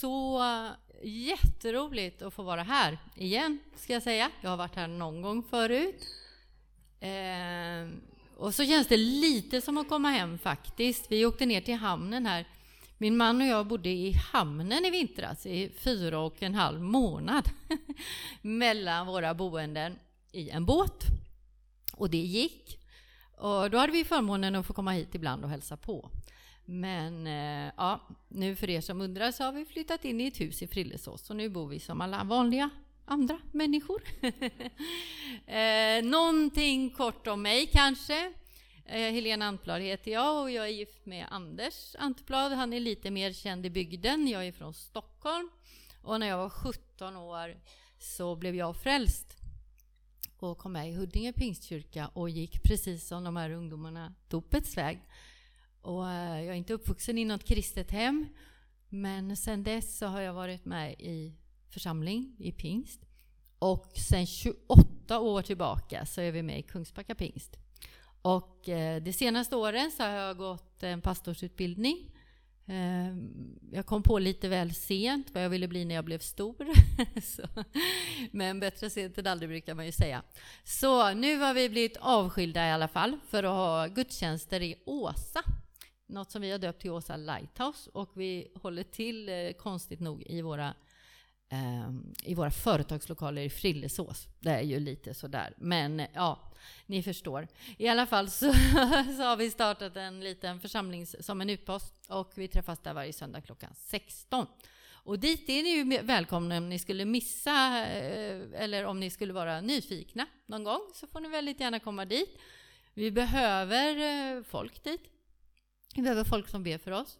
Så jätteroligt att få vara här igen, ska jag säga. Jag har varit här någon gång förut. Eh, och så känns det lite som att komma hem faktiskt. Vi åkte ner till hamnen här. Min man och jag bodde i hamnen i vintras i fyra och en halv månad mellan våra boenden i en båt. Och det gick. Och då hade vi förmånen att få komma hit ibland och hälsa på. Men eh, ja, nu för er som undrar så har vi flyttat in i ett hus i Frillesås och nu bor vi som alla vanliga andra människor. eh, någonting kort om mig kanske. Eh, Helena Antblad heter jag och jag är gift med Anders Antblad. Han är lite mer känd i bygden. Jag är från Stockholm. Och när jag var 17 år så blev jag frälst och kom med i Huddinge pingstkyrka och gick precis som de här ungdomarna dopets väg. Och eh, jag är inte uppvuxen i något kristet hem, men sen dess så har jag varit med i församling i pingst. Och sen 28 år tillbaka så är vi med i Kungsbacka pingst. Och eh, de senaste åren så har jag gått en pastorsutbildning. Ehm, jag kom på lite väl sent vad jag ville bli när jag blev stor. Men bättre sent än aldrig brukar man ju säga. Så nu har vi blivit avskilda i alla fall för att ha gudstjänster i Åsa något som vi har döpt till Åsa Lighthouse och vi håller till, eh, konstigt nog, i våra, eh, i våra företagslokaler i Frillesås. Det är ju lite sådär, men eh, ja, ni förstår. I alla fall så, så har vi startat en liten församling som en utpost och vi träffas där varje söndag klockan 16. Och dit är ni ju välkomna om ni skulle missa eh, eller om ni skulle vara nyfikna någon gång så får ni väldigt gärna komma dit. Vi behöver eh, folk dit. Vi behöver folk som ber för oss.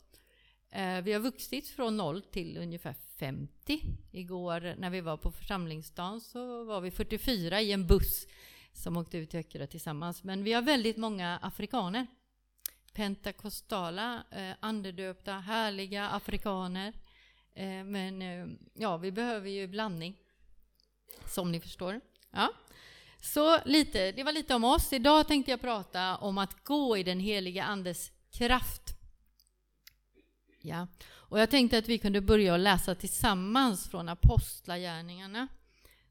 Eh, vi har vuxit från noll till ungefär 50. Igår när vi var på församlingsdagen så var vi 44 i en buss som åkte ut till Öckerö tillsammans. Men vi har väldigt många afrikaner. Pentakostala, eh, andedöpta, härliga afrikaner. Eh, men eh, ja, vi behöver ju blandning. Som ni förstår. Ja. Så lite, det var lite om oss. Idag tänkte jag prata om att gå i den heliga Andes kraft. Ja. Och jag tänkte att vi kunde börja läsa tillsammans från Apostlagärningarna.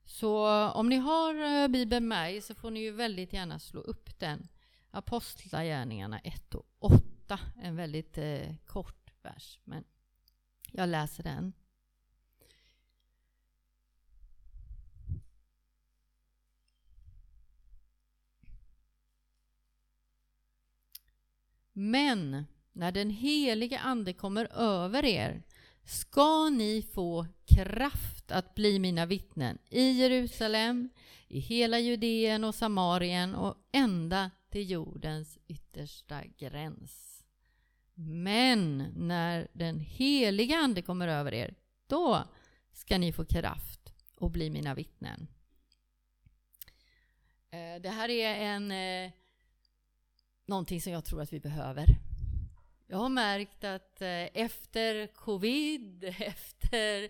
Så om ni har eh, Bibeln med er så får ni ju väldigt gärna slå upp den. Apostlagärningarna 1 och 8, en väldigt eh, kort vers, men jag läser den. Men när den helige Ande kommer över er ska ni få kraft att bli mina vittnen i Jerusalem, i hela Judeen och Samarien och ända till jordens yttersta gräns. Men när den heliga Ande kommer över er, då ska ni få kraft och bli mina vittnen. Eh, det här är en eh, någonting som jag tror att vi behöver. Jag har märkt att eh, efter covid, efter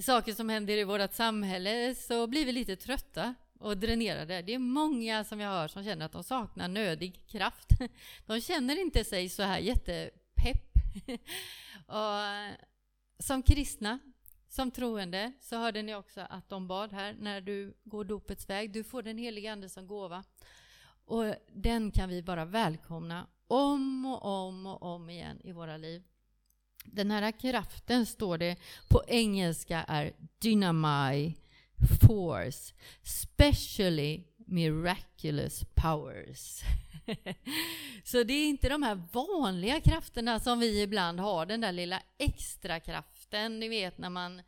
saker som händer i vårt samhälle så blir vi lite trötta och dränerade. Det är många som jag hör som känner att de saknar nödig kraft. De känner inte sig så här jättepepp. Och eh, som kristna, som troende, så hörde ni också att de bad här när du går dopets väg. Du får den heliga Ande som gåva. Och den kan vi bara välkomna om och om och om igen i våra liv. Den här kraften, står det på engelska, är dynamite force, specially miraculous powers. Så det är inte de här vanliga krafterna som vi ibland har, den där lilla extra kraften, ni vet när man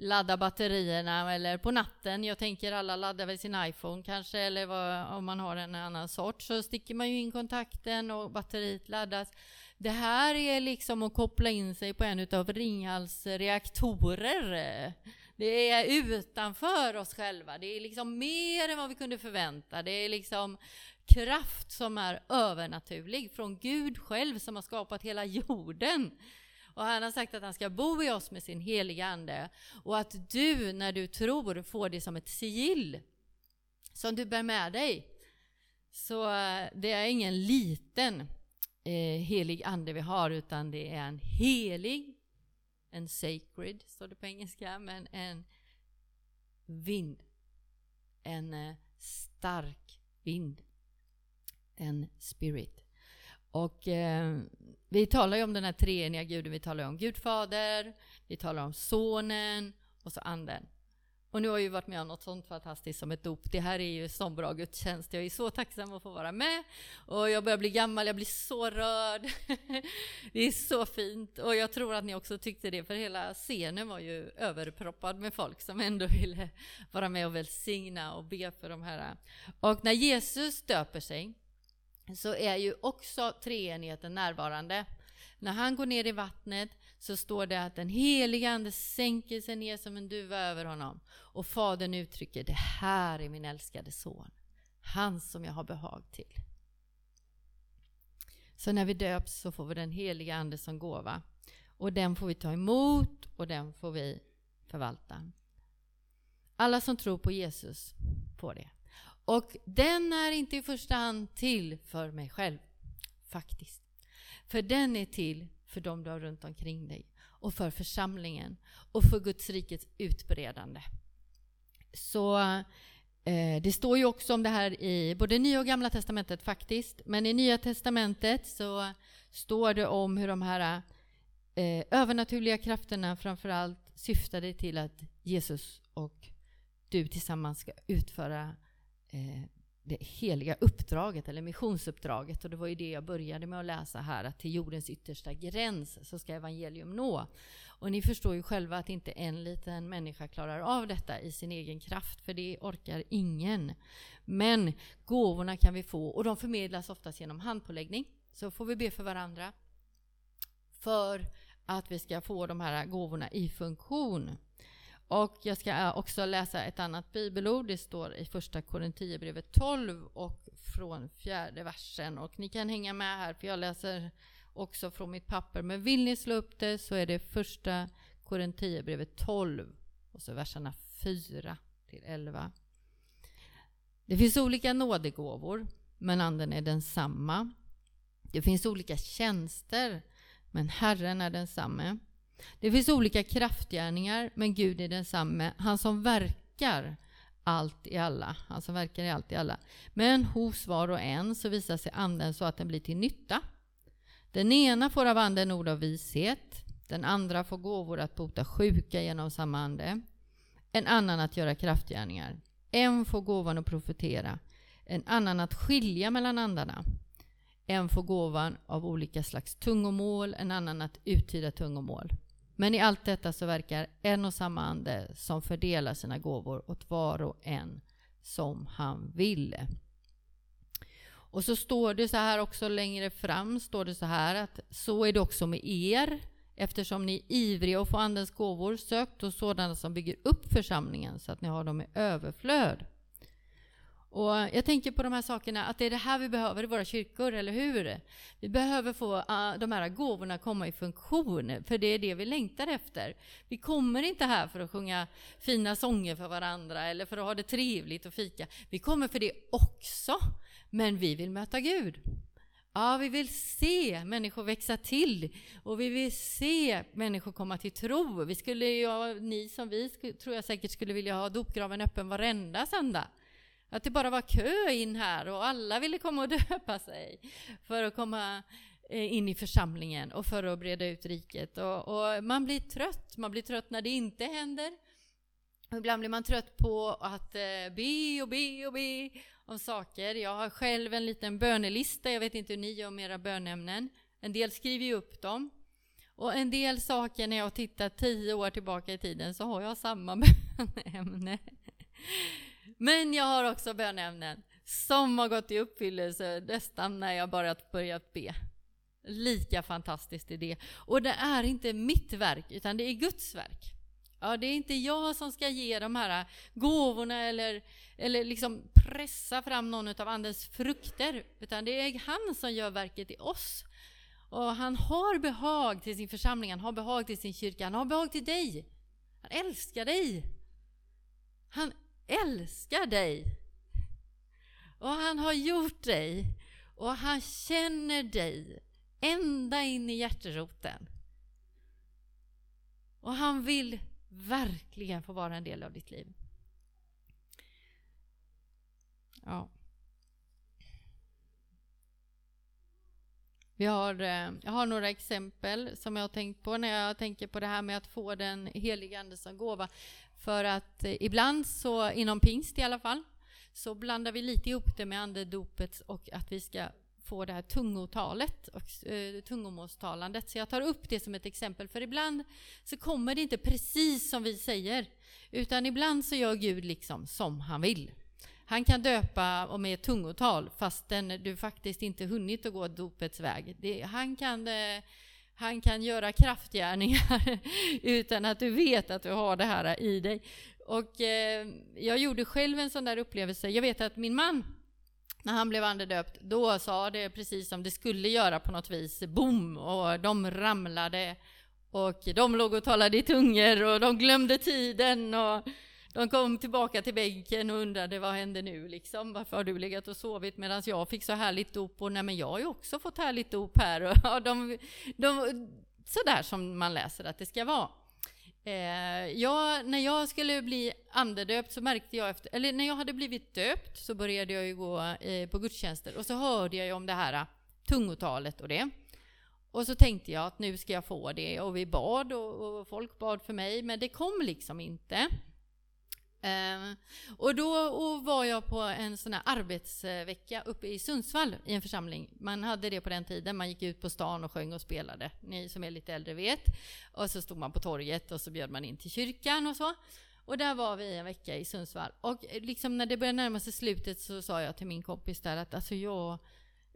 ladda batterierna eller på natten. Jag tänker alla laddar väl sin iPhone kanske eller vad, om man har en annan sort så sticker man ju in kontakten och batteriet laddas. Det här är liksom att koppla in sig på en av Ringhals reaktorer. Det är utanför oss själva. Det är liksom mer än vad vi kunde förvänta. Det är liksom kraft som är övernaturlig från Gud själv som har skapat hela jorden. Och han har sagt att han ska bo i oss med sin heliga Ande. Och att du, när du tror, får det som ett sigill som du bär med dig. Så eh, det är ingen liten eh, helig Ande vi har, utan det är en helig en sacred, står det på engelska, men en vind. En eh, stark vind. En spirit. Och eh, vi talar ju om den här treeniga guden, vi talar om Gud Fader, vi talar om Sonen och så Anden. Och nu har jag ju varit med om något sånt fantastiskt som ett dop. Det här är ju sån bra gudstjänst. Jag är så tacksam att få vara med. Och jag börjar bli gammal, jag blir så rörd. det är så fint. Och jag tror att ni också tyckte det, för hela scenen var ju överproppad med folk som ändå ville vara med och välsigna och be för de här. Och när Jesus döper sig så är ju också treenigheten närvarande. När han går ner i vattnet så står det att den heliga Ande sänker sig ner som en duva över honom. Och Fadern uttrycker, det här är min älskade son, han som jag har behag till. Så när vi döps så får vi den heliga Ande som gåva. Och den får vi ta emot och den får vi förvalta. Alla som tror på Jesus får det. Och den är inte i första hand till för mig själv, faktiskt. För den är till för dem du har runt omkring dig och för församlingen och för Guds rikets utbredande. Så eh, det står ju också om det här i både Nya och Gamla Testamentet faktiskt. Men i Nya Testamentet så står det om hur de här eh, övernaturliga krafterna framförallt syftade till att Jesus och du tillsammans ska utföra eh, det heliga uppdraget, eller missionsuppdraget. Och det var ju det jag började med att läsa här, att till jordens yttersta gräns så ska evangelium nå. Och ni förstår ju själva att inte en liten människa klarar av detta i sin egen kraft, för det orkar ingen. Men gåvorna kan vi få, och de förmedlas oftast genom handpåläggning. Så får vi be för varandra för att vi ska få de här gåvorna i funktion. Och jag ska eh, också läsa ett annat bibelord. Det står i första Korinthierbrevet 12 och från fjärde versen. Och ni kan hänga med här för jag läser också från mitt papper. Men vill ni slå upp det så är det första Korinthierbrevet 12 och så verserna 4 till 11. Det finns olika nådegåvor, men anden är densamma. Det finns olika tjänster, men Herren är densamme. Det finns olika kraftgärningar, men Gud är densamme. Han som verkar allt i alla. Han som verkar i allt i alla. Men hos var och en så visar sig anden så att den blir till nytta. Den ena får av anden ord av vishet. Den andra får gåvor att bota sjuka genom samma ande. En annan att göra kraftgärningar. En får gåvan att profetera. En annan att skilja mellan andarna. En får gåvan av olika slags tungomål, en annan att uttyda tungomål. Men i allt detta så verkar en och samma ande som fördelar sina gåvor åt var och en som han vill. Och så står det så här också längre fram, står det så här att så är det också med er, eftersom ni är ivriga att få Andens gåvor, sökt hos sådana som bygger upp församlingen så att ni har dem i överflöd. Och jag tänker på de här sakerna, att det är det här vi behöver i våra kyrkor, eller hur? Vi behöver få uh, de här gåvorna komma i funktion, för det är det vi längtar efter. Vi kommer inte här för att sjunga fina sånger för varandra, eller för att ha det trevligt och fika. Vi kommer för det också, men vi vill möta Gud. Ja, vi vill se människor växa till och vi vill se människor komma till tro. Vi skulle, ja, ni som vi, tror jag säkert skulle vilja ha dopgraven öppen varenda söndag. Att det bara var kö in här och alla ville komma och döpa sig för att komma eh, in i församlingen och för att breda ut riket. Och, och, man blir trött. Man blir trött när det inte händer. ibland blir man trött på att eh, be och be och be om saker. Jag har själv en liten bönelista. Jag vet inte hur ni gör med era bönämnen. En del skriver ju upp dem. Och en del saker, när jag tittar tio år tillbaka i tiden, så har jag samma bönämne. Men jag har också bönämnen som har gått i uppfyllelse nästan när jag bara börjat be. Lika fantastiskt är det. Och det är inte mitt verk, utan det är Guds verk. Ja, det är inte jag som ska ge de här gåvorna eller, eller liksom pressa fram någon av Andens frukter, utan det är han som gör verket i oss. Och han har behag till sin församling, han har behag till sin kyrka, han har behag till dig. Han älskar dig. Han älskar dig. Och han har gjort dig. Och han känner dig ända in i hjärteroten. Och han vill verkligen få vara en del av ditt liv. Ja. Vi har, eh, jag har några exempel som jag har tänkt på när jag tänker på det här med att få den heliga Ande som gåva. För att eh, ibland så, inom pingst i alla fall, så blandar vi lite ihop det med andedopet och att vi ska få det här tungotalet och eh, tungomålstalandet. Så jag tar upp det som ett exempel, för ibland så kommer det inte precis som vi säger, utan ibland så gör Gud liksom som han vill. Han kan döpa och med tungotal fastän du faktiskt inte hunnit att gå dopets väg. Det, han, kan, eh, han kan göra kraftgärningar utan att du vet att du har det här i dig. Och eh, jag gjorde själv en sån där upplevelse. Jag vet att min man, när han blev andedöpt, då sa det precis som det skulle göra på något vis, boom, och de ramlade och de låg och talade i tungor och de glömde tiden och de kom tillbaka till bänken och undrade vad hände nu liksom? Varför har du legat och sovit medan jag fick så härligt dop? Och nej, men jag har ju också fått härligt dop här. Och, ja, de, de, sådär som man läser att det ska vara. Eh, jag, när jag skulle bli andedöpt så märkte jag efter, eller när jag hade blivit döpt så började jag ju gå eh, på gudstjänster och så hörde jag ju om det här eh, tungotalet och det. Och så tänkte jag att nu ska jag få det och vi bad och, och folk bad för mig men det kom liksom inte. Ehm, och då och var jag på en sån här arbetsvecka uppe i Sundsvall i en församling. Man hade det på den tiden, man gick ut på stan och sjöng och spelade. Ni som är lite äldre vet. Och så stod man på torget och så bjöd man in till kyrkan och så. Och där var vi en vecka i Sundsvall. Och eh, liksom när det började närma sig slutet så sa jag till min kompis där att alltså jag,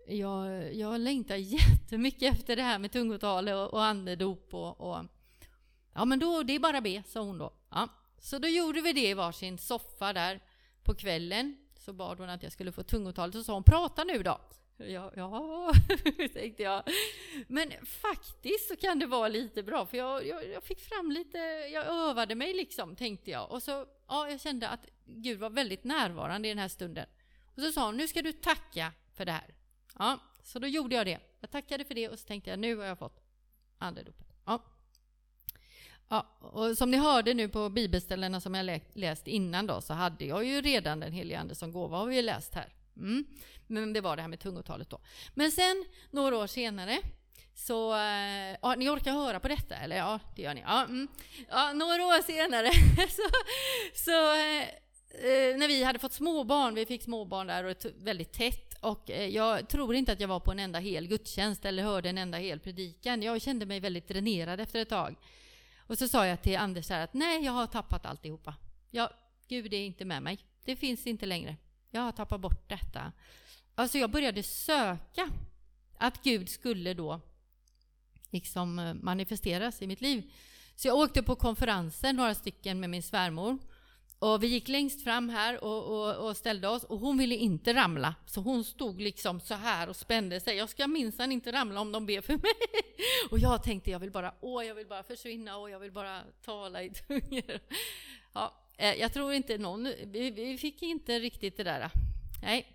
jag, jag längtar jättemycket efter det här med tungotal och, och andedop och, och ja men då, det är bara be, sa hon då. Ja. Så då gjorde vi det i varsin soffa där på kvällen. Så bad hon att jag skulle få tungotalet och sa hon prata nu då. Ja, ja tänkte jag. Men faktiskt så kan det vara lite bra för jag, jag, jag, fick fram lite, jag övade mig liksom tänkte jag. Och så, ja, jag kände att Gud var väldigt närvarande i den här stunden. Och så sa hon, nu ska du tacka för det här. Ja, så då gjorde jag det. Jag tackade för det och så tänkte jag, nu har jag fått andedopet. Ja. Ja, och som ni hörde nu på bibelställena som jag läst innan då, så hade jag ju redan den helige Ande som gåva, har vi ju läst här. Mm. Men det var det här med tungotalet då. Men sen, några år senare, så, eh, ja, ni orkar höra på detta, eller ja, det gör ni. Ja, mm. ja några år senare så, så eh, eh, när vi hade fått småbarn, vi fick småbarn där och väldigt tätt, och eh, jag tror inte att jag var på en enda hel gudstjänst eller hörde en enda hel predikan. Jag kände mig väldigt dränerad efter ett tag. Och så sa jag till Anders här att nej, jag har tappat alltihopa. Ja, Gud är inte med mig. Det finns inte längre. Jag har tappat bort detta. Alltså jag började söka att Gud skulle då liksom eh, manifesteras i mitt liv. Så jag åkte på konferenser, några stycken med min svärmor. Och vi gick längst fram här och, och, och, ställde oss och hon ville inte ramla. Så hon stod liksom så här och spände sig. Jag ska minsann inte ramla om de ber för mig. Och jag tänkte jag vill bara, åh jag vill bara försvinna och jag vill bara tala i tungor. Ja, eh, jag tror inte någon, vi, vi fick inte riktigt det där. Nej.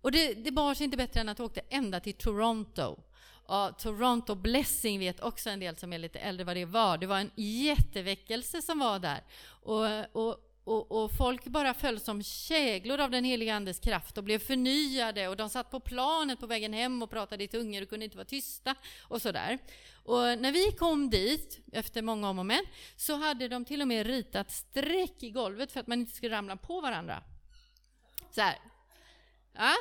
Och det, det bar sig inte bättre än att jag åkte ända till Toronto. Och Toronto Blessing vet också en del som är lite äldre vad det var. Det var en jätteväckelse som var där. Och, och och, och, folk bara föll som käglor av den heliga Andes kraft och blev förnyade och de satt på planet på vägen hem och pratade i tungor och kunde inte vara tysta och sådär. Och när vi kom dit, efter många om och men, så hade de till och med ritat streck i golvet för att man inte skulle ramla på varandra. Så här. Ja,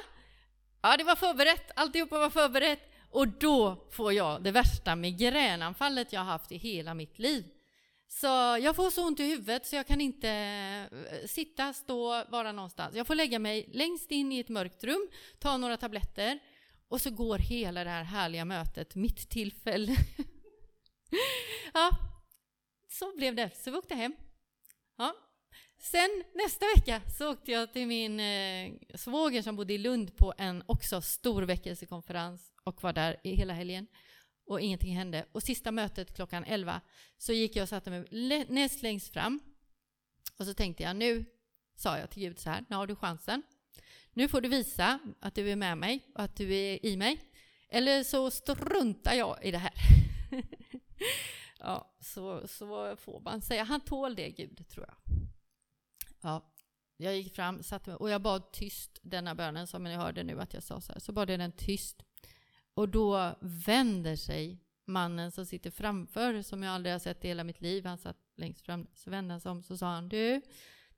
ja det var förberett, alltihopa var förberett. Och då får jag det värsta migränanfallet jag haft i hela mitt liv. Så jag får så ont i huvudet så jag kan inte eh, sitta, stå, vara någonstans. Jag får lägga mig längst in i ett mörkt rum, ta några tabletter och så går hela det här härliga mötet mitt tillfälle. ja, så blev det. Så vi åkte hem. Ja. Sen nästa vecka så åkte jag till min eh, svåger som bodde i Lund på en också stor väckelsekonferens och var där i hela helgen och ingenting hände. Och sista mötet klockan 11 så gick jag och satte mig näst längst fram. Och så tänkte jag, nu sa jag till Gud så här, nu har du chansen. Nu får du visa att du är med mig och att du är i mig. Eller så struntar jag i det här. Ja, så, så får man säga. Han tål det, Gud, tror jag. Ja, jag gick fram satte mig, och jag bad tyst denna bönen som ni hörde nu att jag sa så här. Så bad jag den tyst. Och då vänder sig mannen som sitter framför, som jag aldrig har sett i hela mitt liv, han satt längst fram, så vände han sig om så sa han du,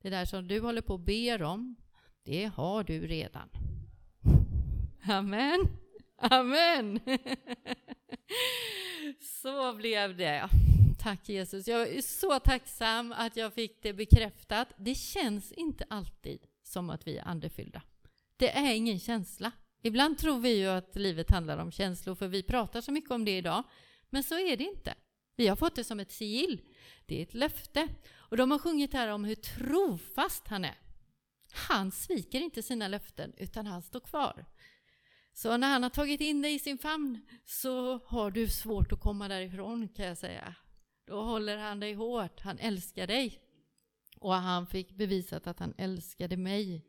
det där som du håller på och ber om, det har du redan. Amen. Amen. Så blev det. Tack Jesus. Jag är så tacksam att jag fick det bekräftat. Det känns inte alltid som att vi är andefyllda. Det är ingen känsla. Ibland tror vi ju att livet handlar om känslor, för vi pratar så mycket om det idag. Men så är det inte. Vi har fått det som ett sigill. Det är ett löfte. Och de har sjungit här om hur trofast han är. Han sviker inte sina löften, utan han står kvar. Så när han har tagit in dig i sin famn så har du svårt att komma därifrån kan jag säga. Då håller han dig hårt, han älskar dig. Och han fick bevisat att han älskade mig.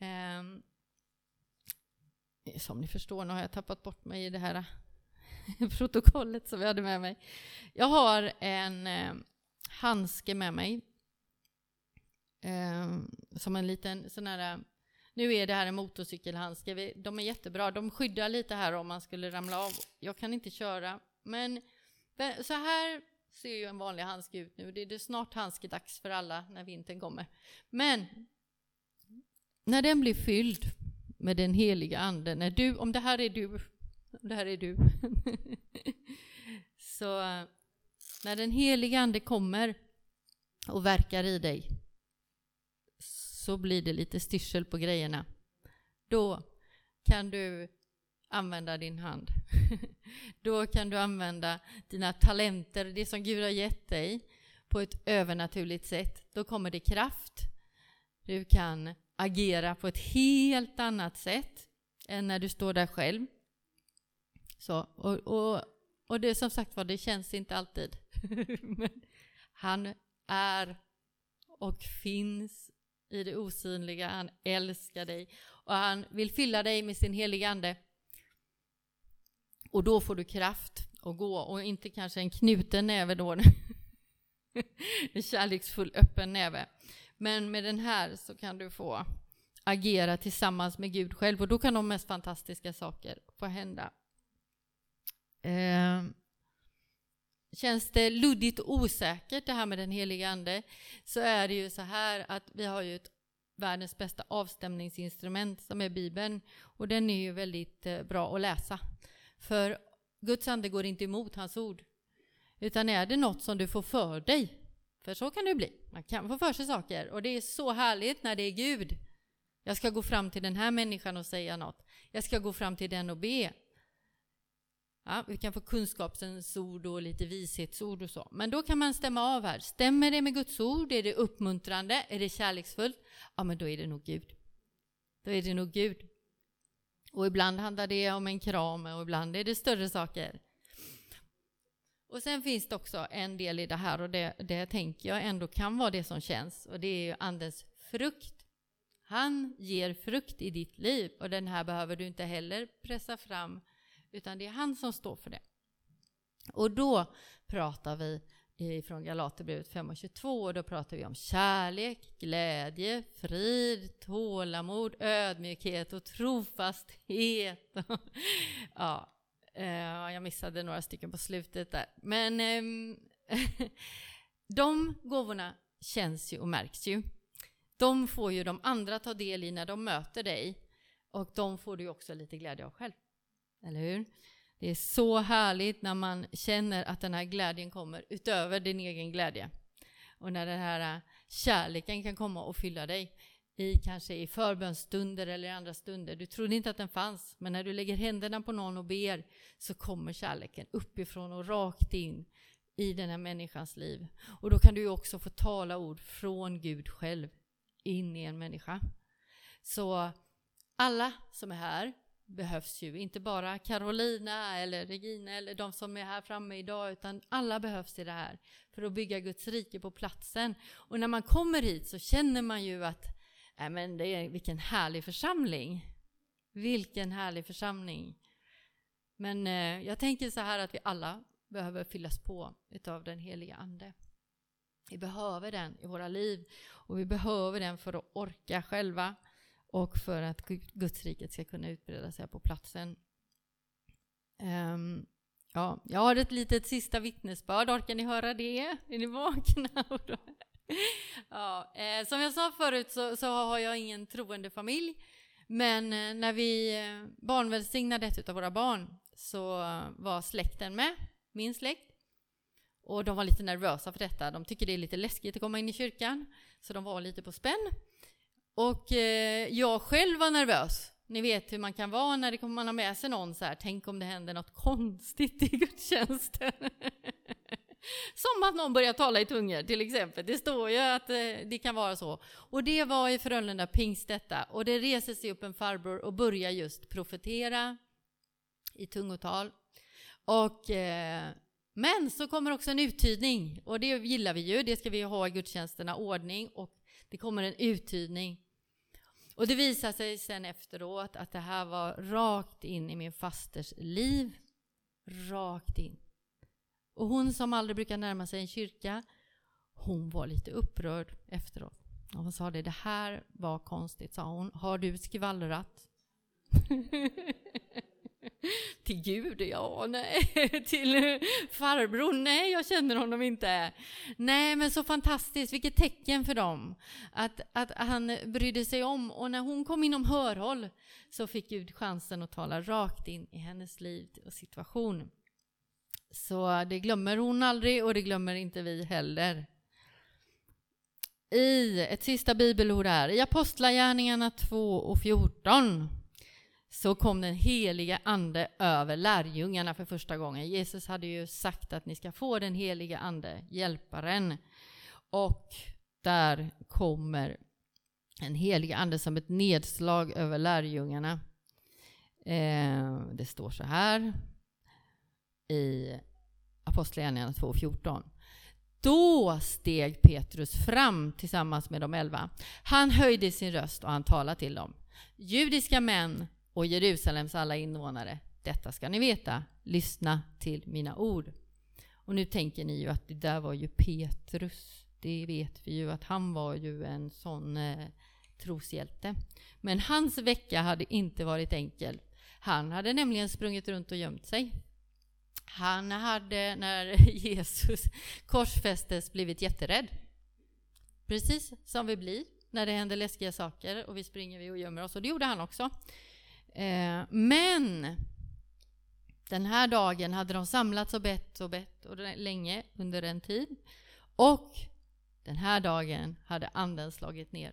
Um, som ni förstår, nu har jag tappat bort mig i det här äh, protokollet som jag hade med mig. Jag har en eh, handske med mig. Eh, som en liten sån här... Äh, nu är det här en motorcykelhandske. De är jättebra. De skyddar lite här om man skulle ramla av. Jag kan inte köra. Men så här ser ju en vanlig handske ut nu. Det är snart handskedags för alla när vintern kommer. Men när den blir fylld med den heliga anden, när du, om det här är du, det här är du. så när den heliga ande kommer och verkar i dig så blir det lite styrsel på grejerna. Då kan du använda din hand. Då kan du använda dina talenter, det som Gud har gett dig, på ett övernaturligt sätt. Då kommer det kraft. Du kan agera på ett helt annat sätt än när du står där själv. Så, och, och, och det som sagt var, det känns inte alltid. Men han är och finns i det osynliga. Han älskar dig och han vill fylla dig med sin heliga Ande. Och då får du kraft att gå och inte kanske en knuten näve då. en kärleksfull öppen näve. Men med den här så kan du få agera tillsammans med Gud själv och då kan de mest fantastiska saker få hända. Eh, känns det luddigt och osäkert det här med den heliga Ande så är det ju så här att vi har ju ett världens bästa avstämningsinstrument som är Bibeln och den är ju väldigt eh, bra att läsa. För Guds ande går inte emot hans ord. Utan är det något som du får för dig, för så kan det bli, man kan få för sig saker och det är så härligt när det är Gud. Jag ska gå fram till den här människan och säga något. Jag ska gå fram till den och be. Ja, vi kan få kunskapens ord och lite vishetsord och så. Men då kan man stämma av här. Stämmer det med Guds ord? Är det uppmuntrande? Är det kärleksfullt? Ja, men då är det nog Gud. Då är det nog Gud. Och ibland handlar det om en kram och ibland är det större saker. Och sen finns det också en del i det här och det, det tänker jag ändå kan vara det som känns och det är ju Andens frukt. Han ger frukt i ditt liv och den här behöver du inte heller pressa fram utan det är han som står för det. Och då pratar vi från Galaterbrevet 5 och 22 och då pratar vi om kärlek, glädje, frid, tålamod, ödmjukhet och trofasthet. ja, Eh, jag missade några stycken på slutet där. Men ehm, de gåvorna känns ju och märks ju. De får ju de andra ta del i när de möter dig och de får du också lite glädje av själv. Eller hur? Det är så härligt när man känner att den här glädjen kommer utöver din egen glädje. Och när den här eh, kärleken kan komma och fylla dig i kanske i förbönstunder eller andra stunder. Du trodde inte att den fanns, men när du lägger händerna på någon och ber så kommer kärleken uppifrån och rakt in i den här människans liv. Och då kan du också få tala ord från Gud själv in i en människa. Så alla som är här behövs ju, inte bara Carolina eller Regina eller de som är här framme idag, utan alla behövs i det här för att bygga Guds rike på platsen. Och när man kommer hit så känner man ju att, Nej, men det är, vilken härlig församling. Vilken härlig församling. Men eh, jag tänker så här att vi alla behöver fyllas på utav den heliga Ande. Vi behöver den i våra liv och vi behöver den för att orka själva och för att Gudsriket ska kunna utbreda sig på platsen. Um, ja, jag har ett litet sista vittnesbörd. Orkar ni höra det? Är ni vakna? ja, eh, som jag sa förut så, så, har jag ingen troende familj. Men eh, när vi eh, barnvälsignade ett av våra barn så var släkten med, min släkt. Och de var lite nervösa för detta. De tycker det är lite läskigt att komma in i kyrkan. Så de var lite på spänn. Och eh, jag själv var nervös. Ni vet hur man kan vara när det kommer man har med sig någon så här. Tänk om det händer något konstigt i gudstjänsten. Som att någon börjar tala i tungor till exempel. Det står ju att eh, det kan vara så. Och det var i Frölunda pingst detta. Och det reser sig upp en farbror och börjar just profetera i tungotal. Och, eh, men så kommer också en uttydning och det gillar vi ju. Det ska vi ha i gudstjänsterna, ordning och det kommer en uttydning. Och det visar sig sen efteråt att det här var rakt in i min fasters liv. Rakt in. Och hon som aldrig brukar närma sig en kyrka, hon var lite upprörd efteråt. Och hon sa det, det här var konstigt, sa hon. Har du skvallrat? Till Gud? Ja, nej. Till farbror? Nej, jag känner honom inte. Nej, men så fantastiskt. Vilket tecken för dem. Att, att han brydde sig om. Och när hon kom inom hörhåll så fick Gud chansen att tala rakt in i hennes liv och situation. Så det glömmer hon aldrig och det glömmer inte vi heller. I ett sista bibelord här, i Apostlagärningarna 2 och 14 så kom den heliga ande över lärjungarna för första gången. Jesus hade ju sagt att ni ska få den heliga ande, hjälparen. Och där kommer en helig ande som ett nedslag över lärjungarna. Eh, det står så här i Apostlagärningarna 2.14. Då steg Petrus fram tillsammans med de elva. Han höjde sin röst och han talade till dem. Judiska män och Jerusalems alla invånare, detta ska ni veta. Lyssna till mina ord. Och nu tänker ni ju att det där var ju Petrus. Det vet vi ju att han var ju en sån eh, troshjälte. Men hans vecka hade inte varit enkel. Han hade nämligen sprungit runt och gömt sig. Han hade, när Jesus korsfästes, blivit jätterädd. Precis som vi blir när det händer läskiga saker och vi springer och gömmer oss. Och det gjorde han också. Eh, men den här dagen hade de samlats och bett och bett och länge under en tid. Och den här dagen hade anden slagit ner.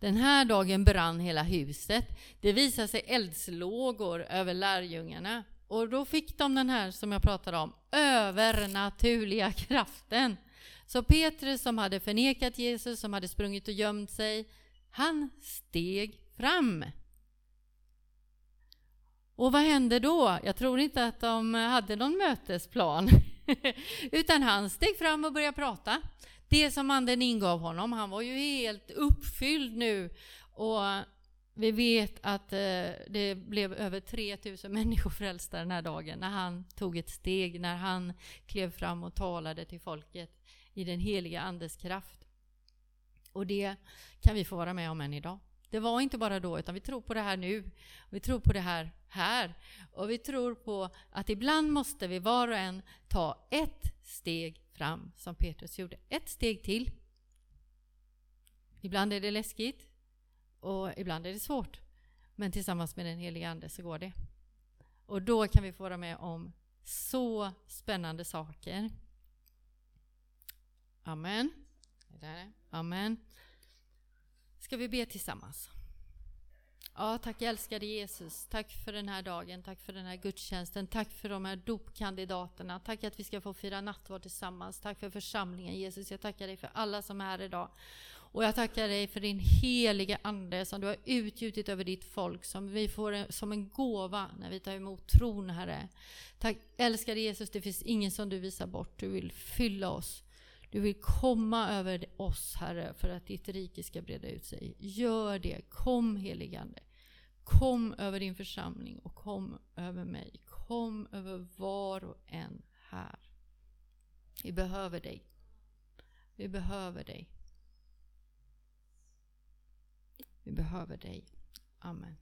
Den här dagen brann hela huset. Det visade sig eldslågor över lärjungarna. Och då fick de den här som jag pratade om, övernaturliga kraften. Så Petrus som hade förnekat Jesus, som hade sprungit och gömt sig, han steg fram. Och vad hände då? Jag tror inte att de hade någon mötesplan, utan han steg fram och började prata. Det som anden ingav honom, han var ju helt uppfylld nu och vi vet att eh, det blev över 3000 människor frälsta den här dagen när han tog ett steg, när han klev fram och talade till folket i den heliga Andes kraft. Och det kan vi få vara med om än idag. Det var inte bara då, utan vi tror på det här nu. Vi tror på det här här. Och vi tror på att ibland måste vi var och en ta ett steg fram, som Petrus gjorde. Ett steg till. Ibland är det läskigt och ibland är det svårt. Men tillsammans med den heliga Ande så går det. Och då kan vi få vara med om så spännande saker. Amen. Amen. Ska vi be tillsammans? Ja, tack älskade Jesus. Tack för den här dagen, tack för den här gudstjänsten, tack för de här dopkandidaterna. Tack att vi ska få fira nattvard tillsammans. Tack för församlingen Jesus. Jag tackar dig för alla som är här idag. Och jag tackar dig för din heliga Ande som du har utgjutit över ditt folk, som vi får som en gåva när vi tar emot tron, Herre. Tack älskade Jesus, det finns ingen som du visar bort. Du vill fylla oss. Du vill komma över oss, Herre, för att ditt rike ska breda ut sig. Gör det. Kom, heligande. Kom över din församling och kom över mig. Kom över var och en här. Vi behöver dig. Vi behöver dig. Vi behöver dig. Amen.